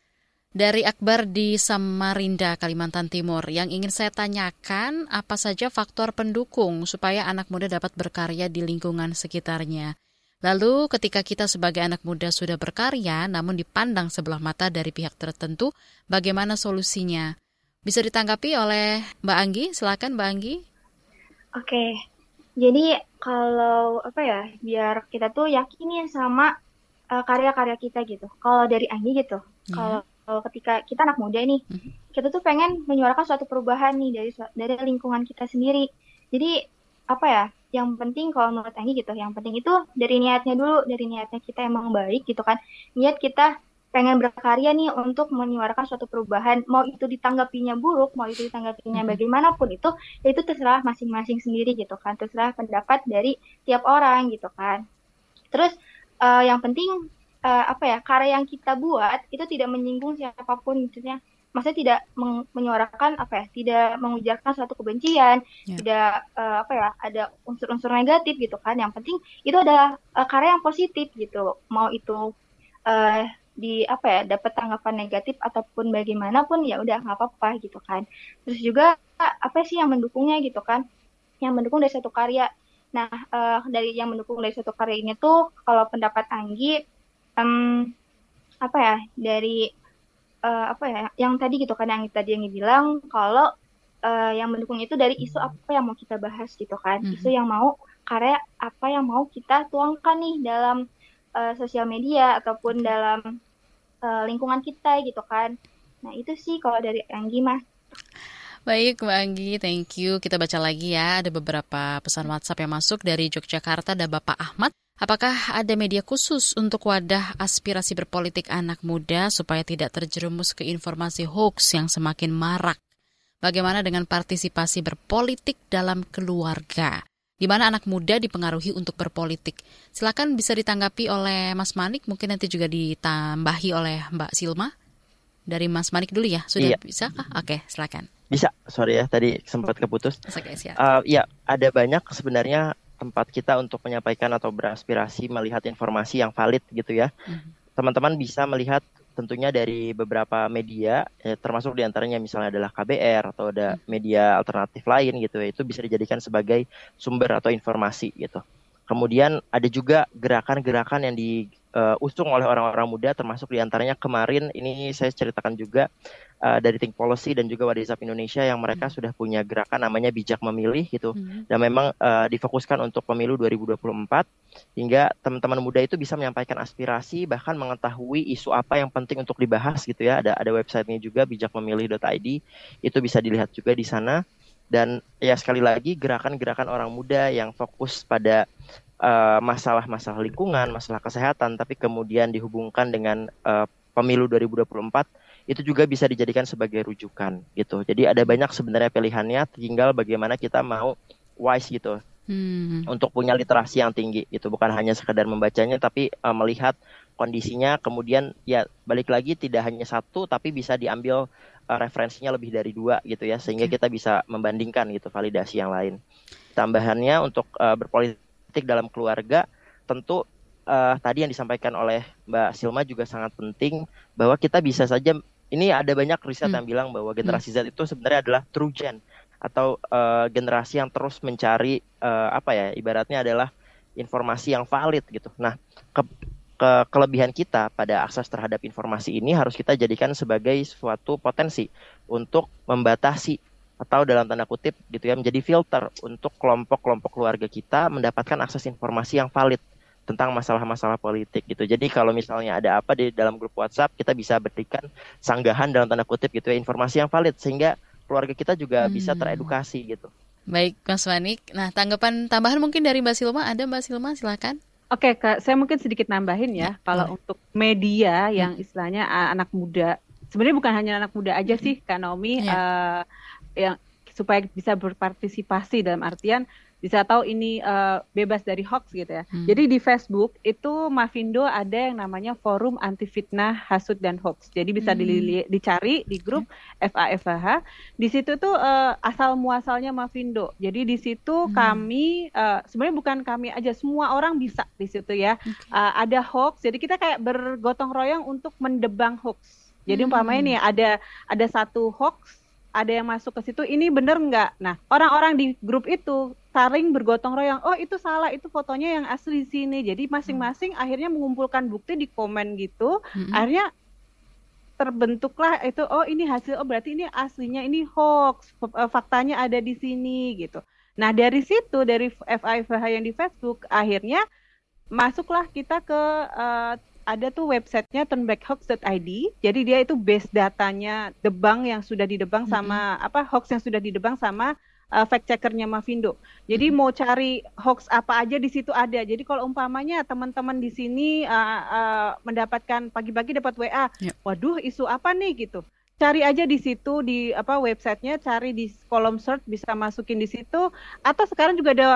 dari Akbar di Samarinda, Kalimantan Timur. Yang ingin saya tanyakan, apa saja faktor pendukung supaya anak muda dapat berkarya di lingkungan sekitarnya? Lalu ketika kita sebagai anak muda sudah berkarya namun dipandang sebelah mata dari pihak tertentu, bagaimana solusinya? Bisa ditanggapi oleh Mbak Anggi? Silakan Mbak Anggi. Oke. Jadi kalau apa ya, biar kita tuh yakin ya sama uh, karya-karya kita gitu. Kalau dari Anggi gitu. Yeah. Kalau ketika kita anak muda nih, mm -hmm. kita tuh pengen menyuarakan suatu perubahan nih dari dari lingkungan kita sendiri. Jadi apa ya yang penting kalau menurut Anggi gitu yang penting itu dari niatnya dulu dari niatnya kita emang baik gitu kan niat kita pengen berkarya nih untuk menyuarakan suatu perubahan. Mau itu ditanggapinya buruk mau itu ditanggapinya bagaimanapun itu ya itu terserah masing-masing sendiri gitu kan. Terserah pendapat dari tiap orang gitu kan. Terus uh, yang penting uh, apa ya karya yang kita buat itu tidak menyinggung siapa pun maksudnya. Maksudnya tidak menyuarakan apa ya tidak mengujarkan suatu kebencian yeah. tidak uh, apa ya ada unsur-unsur negatif gitu kan. Yang penting itu adalah uh, karya yang positif gitu. Mau itu uh, di apa ya dapat tanggapan negatif ataupun bagaimanapun ya udah nggak apa-apa gitu kan. Terus juga apa sih yang mendukungnya gitu kan? Yang mendukung dari satu karya. Nah uh, dari yang mendukung dari satu karya ini tuh kalau pendapat Anggi um, apa ya dari uh, apa ya yang tadi gitu kan yang tadi yang bilang kalau uh, yang mendukung itu dari isu apa yang mau kita bahas gitu kan. Mm-hmm. isu yang mau karya apa yang mau kita tuangkan nih dalam uh, sosial media ataupun dalam uh, lingkungan kita gitu kan nah itu sih kalau dari Anggi mah Baik Mbak Anggi, thank you. Kita baca lagi ya, ada beberapa pesan WhatsApp yang masuk dari Yogyakarta, ada Bapak Ahmad. Apakah ada media khusus untuk wadah aspirasi berpolitik anak muda supaya tidak terjerumus ke informasi hoax yang semakin marak? Bagaimana dengan partisipasi berpolitik dalam keluarga? Di mana anak muda dipengaruhi untuk berpolitik? Silakan bisa ditanggapi oleh Mas Manik, mungkin nanti juga ditambahi oleh Mbak Silma. Dari Mas Manik dulu ya, sudah iya. bisa kah? Oke, silakan. Bisa, sorry ya, tadi sempat keputus. Oke, siap. Uh, ya, ada banyak sebenarnya tempat kita untuk menyampaikan atau beraspirasi melihat informasi yang valid gitu ya. Mhm. Teman-teman mm-hmm. bisa melihat tentunya dari beberapa media, eh, termasuk di antaranya misalnya adalah KBR atau ada mhm. media alternatif lain gitu ya, itu bisa dijadikan sebagai sumber atau informasi gitu. Kemudian ada juga gerakan-gerakan yang diusung uh, oleh orang-orang muda, termasuk di antaranya kemarin ini saya ceritakan juga uh, dari Think Policy dan juga Wadizap Indonesia yang mereka hmm. sudah punya gerakan namanya bijak memilih gitu hmm. dan memang uh, difokuskan untuk pemilu 2024 hingga teman-teman muda itu bisa menyampaikan aspirasi bahkan mengetahui isu apa yang penting untuk dibahas gitu ya ada ada websitenya juga bijakmemilih.id itu bisa dilihat juga di sana dan ya sekali lagi gerakan-gerakan orang muda yang fokus pada masalah-masalah uh, lingkungan, masalah kesehatan, tapi kemudian dihubungkan dengan uh, pemilu 2024 itu juga bisa dijadikan sebagai rujukan gitu. Jadi ada banyak sebenarnya pilihannya, tinggal bagaimana kita mau wise gitu. Hmm. Untuk punya literasi yang tinggi itu bukan hanya sekedar membacanya tapi uh, melihat kondisinya kemudian ya balik lagi tidak hanya satu tapi bisa diambil uh, referensinya lebih dari dua gitu ya sehingga kita bisa membandingkan gitu validasi yang lain. Tambahannya untuk uh, berpolitik dalam keluarga tentu uh, tadi yang disampaikan oleh Mbak Silma juga sangat penting bahwa kita bisa saja ini ada banyak riset hmm. yang bilang bahwa generasi hmm. Z itu sebenarnya adalah true gen atau uh, generasi yang terus mencari uh, apa ya ibaratnya adalah informasi yang valid gitu. Nah, ke, ke kelebihan kita pada akses terhadap informasi ini harus kita jadikan sebagai suatu potensi untuk membatasi atau dalam tanda kutip gitu ya menjadi filter untuk kelompok-kelompok keluarga kita mendapatkan akses informasi yang valid tentang masalah-masalah politik gitu. Jadi kalau misalnya ada apa di dalam grup WhatsApp, kita bisa berikan sanggahan dalam tanda kutip gitu ya informasi yang valid sehingga keluarga kita juga hmm. bisa teredukasi gitu. Baik, Mas Manik. Nah, tanggapan tambahan mungkin dari Mbak Silma ada Mbak Silma, silakan. Oke, Kak, saya mungkin sedikit nambahin ya. ya kalau boleh. untuk media yang hmm. istilahnya anak muda, sebenarnya bukan hanya anak muda aja hmm. sih, Kak Naomi, ya. uh, yang supaya bisa berpartisipasi dalam artian bisa tahu ini uh, bebas dari hoax gitu ya. Hmm. Jadi di Facebook itu Mavindo ada yang namanya Forum Anti Fitnah, Hasud dan Hoax. Jadi bisa hmm. dicari di grup okay. FAFH. Di situ tuh uh, asal muasalnya Mavindo. Jadi di situ hmm. kami uh, sebenarnya bukan kami aja, semua orang bisa di situ ya. Okay. Uh, ada hoax. Jadi kita kayak bergotong royong untuk mendebang hoax. Jadi hmm. umpamanya nih ada ada satu hoax ada yang masuk ke situ ini bener nggak nah orang-orang di grup itu saling bergotong royong oh itu salah itu fotonya yang asli di sini jadi masing-masing hmm. akhirnya mengumpulkan bukti di komen gitu hmm. akhirnya terbentuklah itu oh ini hasil oh berarti ini aslinya ini hoax eh, faktanya ada di sini gitu nah dari situ dari FIVH yang di Facebook akhirnya masuklah kita ke uh, ada tuh websitenya turnbackhoax.id. Jadi dia itu base datanya debang yang sudah didebang mm -hmm. sama apa hoax yang sudah didebang sama uh, fact checkernya Mavindo. Jadi mm -hmm. mau cari hoax apa aja di situ ada. Jadi kalau umpamanya teman-teman di sini uh, uh, mendapatkan pagi-pagi dapat WA, yeah. waduh isu apa nih gitu. Cari aja di situ di apa websitenya, cari di kolom search bisa masukin di situ. Atau sekarang juga ada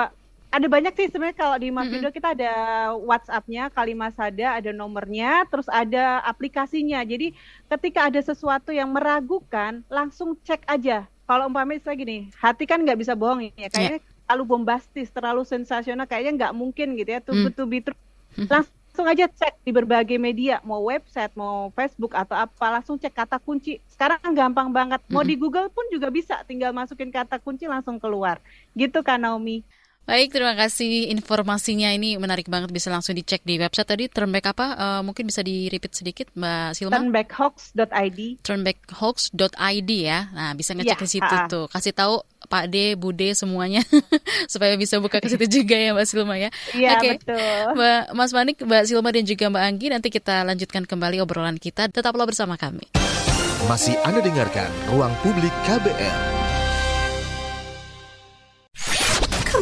ada banyak sih sebenarnya kalau di mm -hmm. kita ada WhatsApp-nya, Kalimat Sada, ada nomornya, terus ada aplikasinya. Jadi ketika ada sesuatu yang meragukan, langsung cek aja. Kalau umpamanya istilah gini, hati kan nggak bisa bohong ya, kayaknya yeah. terlalu bombastis, terlalu sensasional, kayaknya nggak mungkin gitu ya, tuh mm. to be true. Langsung aja cek di berbagai media, mau website, mau Facebook atau apa, langsung cek kata kunci. Sekarang gampang banget, mau di Google pun juga bisa, tinggal masukin kata kunci langsung keluar. Gitu kan Naomi. Baik, terima kasih informasinya ini menarik banget bisa langsung dicek di website tadi Turnback apa? Uh, mungkin bisa di repeat sedikit Mbak Silma. Turnbackhoax.id. Turnbackhoax.id ya. Nah, bisa ngecek ya, di situ uh, tuh. Kasih tahu Pak D, Bude semuanya supaya bisa buka ke situ juga ya Mbak Silma ya. Iya, okay. betul. Mbak Mas Manik, Mbak Silma dan juga Mbak Anggi nanti kita lanjutkan kembali obrolan kita. Tetaplah bersama kami. Masih Anda dengarkan Ruang Publik KBR.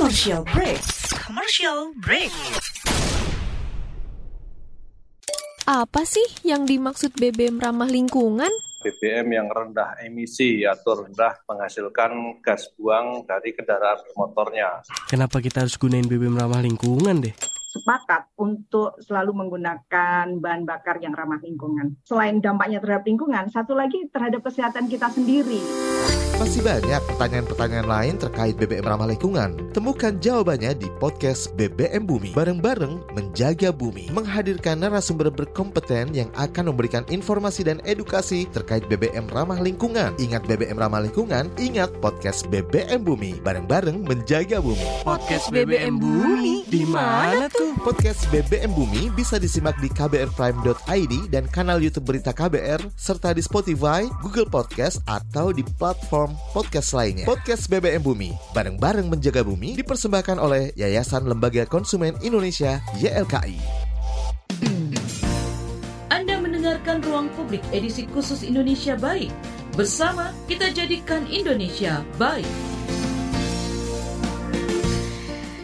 Commercial break. Commercial break. Apa sih yang dimaksud BBM ramah lingkungan? BBM yang rendah emisi atau rendah menghasilkan gas buang dari kendaraan bermotornya. Kenapa kita harus gunain BBM ramah lingkungan deh? Sepakat untuk selalu menggunakan bahan bakar yang ramah lingkungan. Selain dampaknya terhadap lingkungan, satu lagi terhadap kesehatan kita sendiri. Masih banyak pertanyaan-pertanyaan lain terkait BBM ramah lingkungan. Temukan jawabannya di podcast BBM Bumi. Bareng-bareng menjaga bumi. Menghadirkan narasumber berkompeten yang akan memberikan informasi dan edukasi terkait BBM ramah lingkungan. Ingat BBM ramah lingkungan, ingat podcast BBM Bumi. Bareng-bareng menjaga bumi. Podcast BBM Bumi di mana tuh? Podcast BBM Bumi bisa disimak di kbrprime.id dan kanal YouTube Berita KBR serta di Spotify, Google Podcast atau di platform podcast lainnya. Podcast BBM Bumi, bareng-bareng menjaga bumi dipersembahkan oleh Yayasan Lembaga Konsumen Indonesia YLKI. Anda mendengarkan Ruang Publik edisi khusus Indonesia Baik. Bersama kita jadikan Indonesia baik.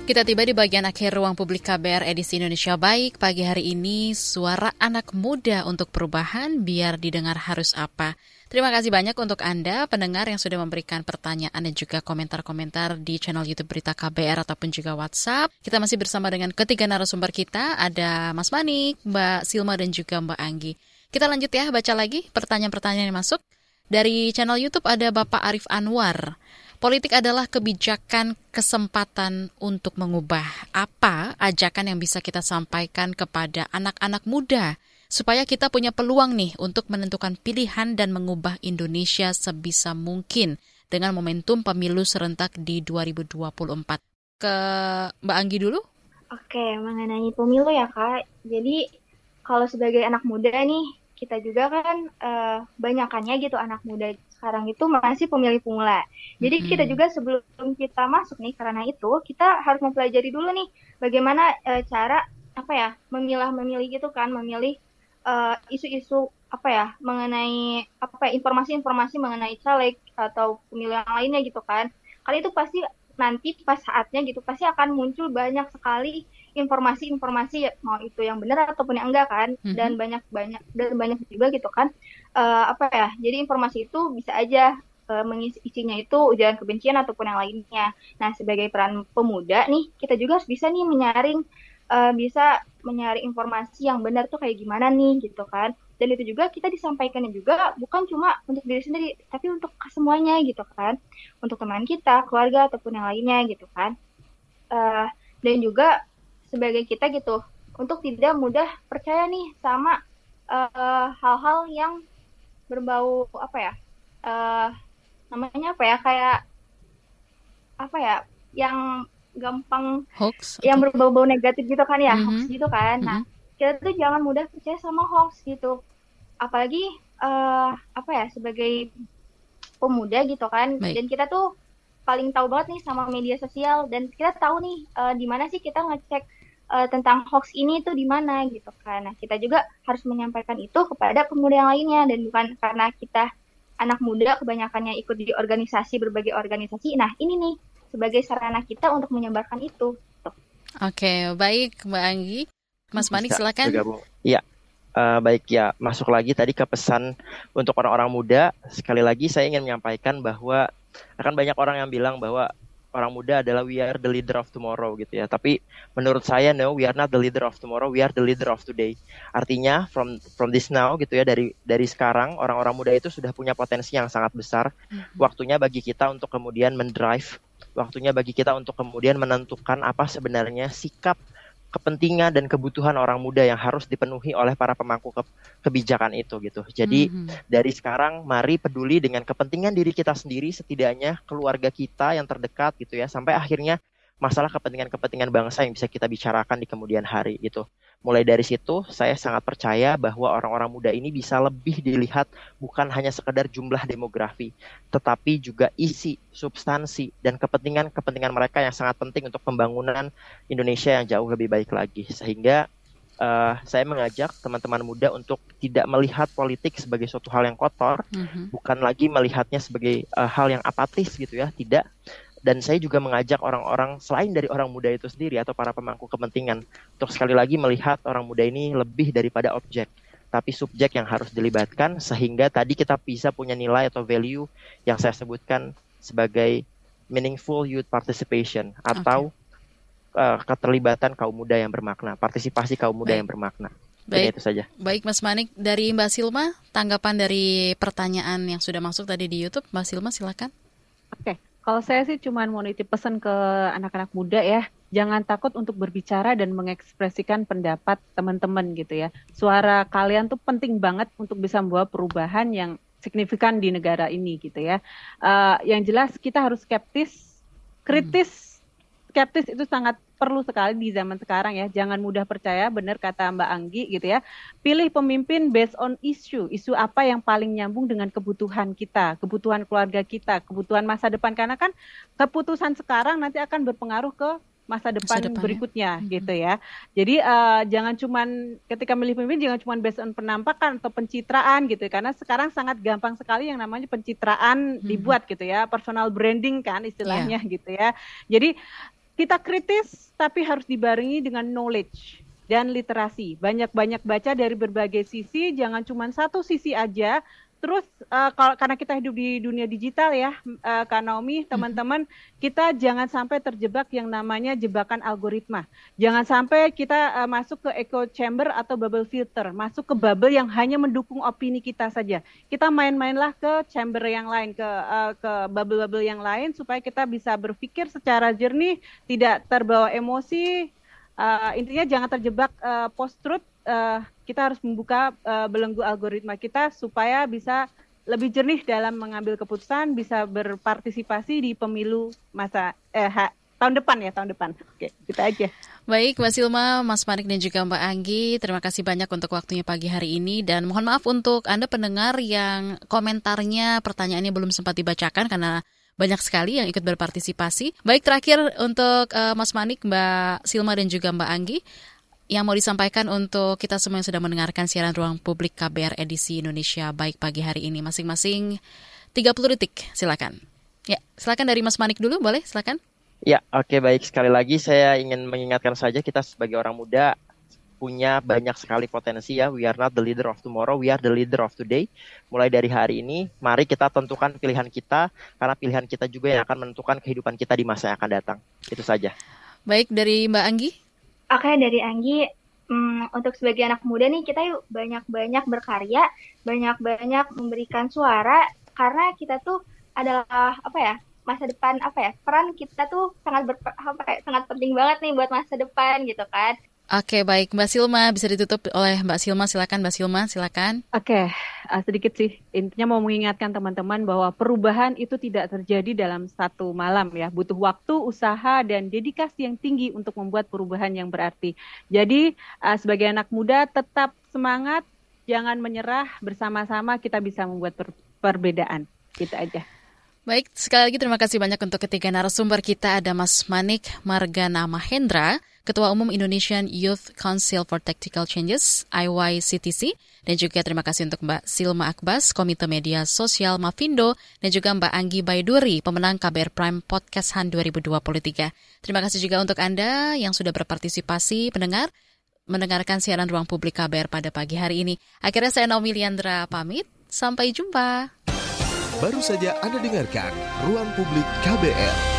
Kita tiba di bagian akhir ruang publik KBR edisi Indonesia Baik. Pagi hari ini suara anak muda untuk perubahan biar didengar harus apa. Terima kasih banyak untuk Anda pendengar yang sudah memberikan pertanyaan dan juga komentar-komentar di channel YouTube Berita KBR ataupun juga WhatsApp. Kita masih bersama dengan ketiga narasumber kita, ada Mas Manik, Mbak Silma dan juga Mbak Anggi. Kita lanjut ya, baca lagi pertanyaan-pertanyaan yang masuk. Dari channel YouTube ada Bapak Arif Anwar. Politik adalah kebijakan kesempatan untuk mengubah apa ajakan yang bisa kita sampaikan kepada anak-anak muda supaya kita punya peluang nih untuk menentukan pilihan dan mengubah Indonesia sebisa mungkin dengan momentum pemilu serentak di 2024. Ke Mbak Anggi dulu. Oke, mengenai pemilu ya Kak. Jadi kalau sebagai anak muda nih, kita juga kan uh, banyakannya gitu anak muda sekarang itu masih pemilih pemula. Jadi hmm. kita juga sebelum kita masuk nih karena itu kita harus mempelajari dulu nih bagaimana e, cara apa ya memilah memilih gitu kan memilih eh, isu-isu uh, apa ya mengenai apa ya, informasi-informasi mengenai caleg atau pemilihan lainnya gitu kan. Kali itu pasti nanti pas saatnya gitu pasti akan muncul banyak sekali informasi-informasi mau itu yang benar ataupun yang enggak kan. Mm-hmm. dan banyak banyak dan banyak juga gitu kan. Uh, apa ya jadi informasi itu bisa aja uh, mengisi isinya itu ujaran kebencian ataupun yang lainnya. Nah sebagai peran pemuda nih kita juga harus bisa nih menyaring uh, bisa mencari informasi yang benar tuh kayak gimana nih gitu kan. Dan itu juga kita disampaikannya juga bukan cuma untuk diri sendiri tapi untuk semuanya gitu kan. Untuk teman kita keluarga ataupun yang lainnya gitu kan. Uh, dan juga sebagai kita gitu untuk tidak mudah percaya nih sama eh, hal-hal uh, yang berbau apa ya uh, namanya apa ya kayak apa ya yang gampang hoax yang berbau-bau negatif gitu kan ya mm -hmm. hoax gitu kan nah mm -hmm. kita tuh jangan mudah percaya sama hoax gitu apalagi uh, apa ya sebagai pemuda gitu kan Baik. dan kita tuh paling tahu banget nih sama media sosial dan kita tahu nih uh, di mana sih kita ngecek uh, tentang hoax ini tuh di mana gitu kan. Nah, kita juga harus menyampaikan itu kepada pemuda yang lainnya dan bukan karena kita anak muda kebanyakannya ikut di organisasi berbagai organisasi. Nah, ini nih sebagai sarana kita untuk menyebarkan itu. Oke, baik Mbak Anggi. Mas Manik silakan. Iya. Uh, baik ya, masuk lagi tadi ke pesan untuk orang-orang muda. Sekali lagi saya ingin menyampaikan bahwa akan banyak orang yang bilang bahwa orang muda adalah we are the leader of tomorrow gitu ya. Tapi menurut saya no, we are not the leader of tomorrow, we are the leader of today. Artinya from from this now gitu ya dari dari sekarang orang-orang muda itu sudah punya potensi yang sangat besar. Mm-hmm. Waktunya bagi kita untuk kemudian mendrive, waktunya bagi kita untuk kemudian menentukan apa sebenarnya sikap kepentingan dan kebutuhan orang muda yang harus dipenuhi oleh para pemangku ke kebijakan itu gitu. Jadi mm-hmm. dari sekarang mari peduli dengan kepentingan diri kita sendiri setidaknya keluarga kita yang terdekat gitu ya sampai akhirnya masalah kepentingan-kepentingan bangsa yang bisa kita bicarakan di kemudian hari gitu. Mulai dari situ saya sangat percaya bahwa orang-orang muda ini bisa lebih dilihat bukan hanya sekedar jumlah demografi, tetapi juga isi, substansi dan kepentingan-kepentingan mereka yang sangat penting untuk pembangunan Indonesia yang jauh lebih baik lagi. Sehingga uh, saya mengajak teman-teman muda untuk tidak melihat politik sebagai suatu hal yang kotor, mm-hmm. bukan lagi melihatnya sebagai uh, hal yang apatis gitu ya, tidak dan saya juga mengajak orang-orang selain dari orang muda itu sendiri atau para pemangku kepentingan untuk sekali lagi melihat orang muda ini lebih daripada objek tapi subjek yang harus dilibatkan sehingga tadi kita bisa punya nilai atau value yang saya sebutkan sebagai meaningful youth participation atau okay. uh, keterlibatan kaum muda yang bermakna, partisipasi kaum muda Baik. yang bermakna. Baik, itu saja. Baik Mas Manik, dari Mbak Silma, tanggapan dari pertanyaan yang sudah masuk tadi di YouTube, Mbak Silma silakan. Oke, kalau saya sih cuma mau nitip pesan ke anak-anak muda ya, jangan takut untuk berbicara dan mengekspresikan pendapat teman-teman gitu ya. Suara kalian tuh penting banget untuk bisa membawa perubahan yang signifikan di negara ini gitu ya. Uh, yang jelas kita harus skeptis, kritis, skeptis itu sangat perlu sekali di zaman sekarang ya. Jangan mudah percaya, benar kata Mbak Anggi gitu ya. Pilih pemimpin based on issue. Isu apa yang paling nyambung dengan kebutuhan kita, kebutuhan keluarga kita, kebutuhan masa depan. Karena kan keputusan sekarang nanti akan berpengaruh ke masa depan, masa depan berikutnya ya. gitu ya. Jadi uh, jangan cuman ketika milih pemimpin jangan cuman based on penampakan atau pencitraan gitu ya. karena sekarang sangat gampang sekali yang namanya pencitraan hmm. dibuat gitu ya, personal branding kan istilahnya yeah. gitu ya. Jadi kita kritis tapi harus dibarengi dengan knowledge dan literasi. Banyak-banyak baca dari berbagai sisi, jangan cuma satu sisi aja. Terus uh, kalau karena kita hidup di dunia digital ya, uh, Kak Naomi, teman-teman, kita jangan sampai terjebak yang namanya jebakan algoritma. Jangan sampai kita uh, masuk ke echo chamber atau bubble filter, masuk ke bubble yang hanya mendukung opini kita saja. Kita main-mainlah ke chamber yang lain, ke uh, ke bubble-bubble yang lain supaya kita bisa berpikir secara jernih, tidak terbawa emosi. Uh, intinya jangan terjebak uh, post truth uh, kita harus membuka uh, belenggu algoritma kita supaya bisa lebih jernih dalam mengambil keputusan, bisa berpartisipasi di pemilu masa eh, ha, tahun depan ya tahun depan. Oke, kita aja. Baik, Mbak Silma, Mas Manik dan juga Mbak Anggi, terima kasih banyak untuk waktunya pagi hari ini dan mohon maaf untuk Anda pendengar yang komentarnya, pertanyaannya belum sempat dibacakan karena banyak sekali yang ikut berpartisipasi. Baik, terakhir untuk uh, Mas Manik, Mbak Silma dan juga Mbak Anggi, yang mau disampaikan untuk kita semua yang sudah mendengarkan siaran ruang publik KBR edisi Indonesia baik pagi hari ini masing-masing 30 detik silakan. Ya, silakan dari Mas Manik dulu boleh silakan. Ya, oke baik sekali lagi saya ingin mengingatkan saja kita sebagai orang muda punya banyak sekali potensi ya. We are not the leader of tomorrow, we are the leader of today. Mulai dari hari ini, mari kita tentukan pilihan kita karena pilihan kita juga yang akan menentukan kehidupan kita di masa yang akan datang. Itu saja. Baik dari Mbak Anggi. Oke, dari Anggi hmm, untuk sebagai anak muda nih kita yuk banyak-banyak berkarya, banyak-banyak memberikan suara karena kita tuh adalah apa ya masa depan apa ya peran kita tuh sangat ber, apa ya, sangat penting banget nih buat masa depan gitu kan. Oke baik Mbak Silma bisa ditutup oleh Mbak Silma silakan Mbak Silma silakan. Oke uh, sedikit sih intinya mau mengingatkan teman-teman bahwa perubahan itu tidak terjadi dalam satu malam ya butuh waktu usaha dan dedikasi yang tinggi untuk membuat perubahan yang berarti. Jadi uh, sebagai anak muda tetap semangat jangan menyerah bersama-sama kita bisa membuat per perbedaan kita aja. Baik, sekali lagi terima kasih banyak untuk ketiga narasumber kita ada Mas Manik Margana Mahendra, Ketua Umum Indonesian Youth Council for Tactical Changes, IYCTC, dan juga terima kasih untuk Mbak Silma Akbas, Komite Media Sosial Mavindo, dan juga Mbak Anggi Baiduri, pemenang KBR Prime Podcast Han 2023. Terima kasih juga untuk Anda yang sudah berpartisipasi pendengar mendengarkan siaran Ruang Publik KBR pada pagi hari ini. Akhirnya saya Naomi Liandra pamit, sampai jumpa. Baru saja Anda dengarkan Ruang Publik KBR.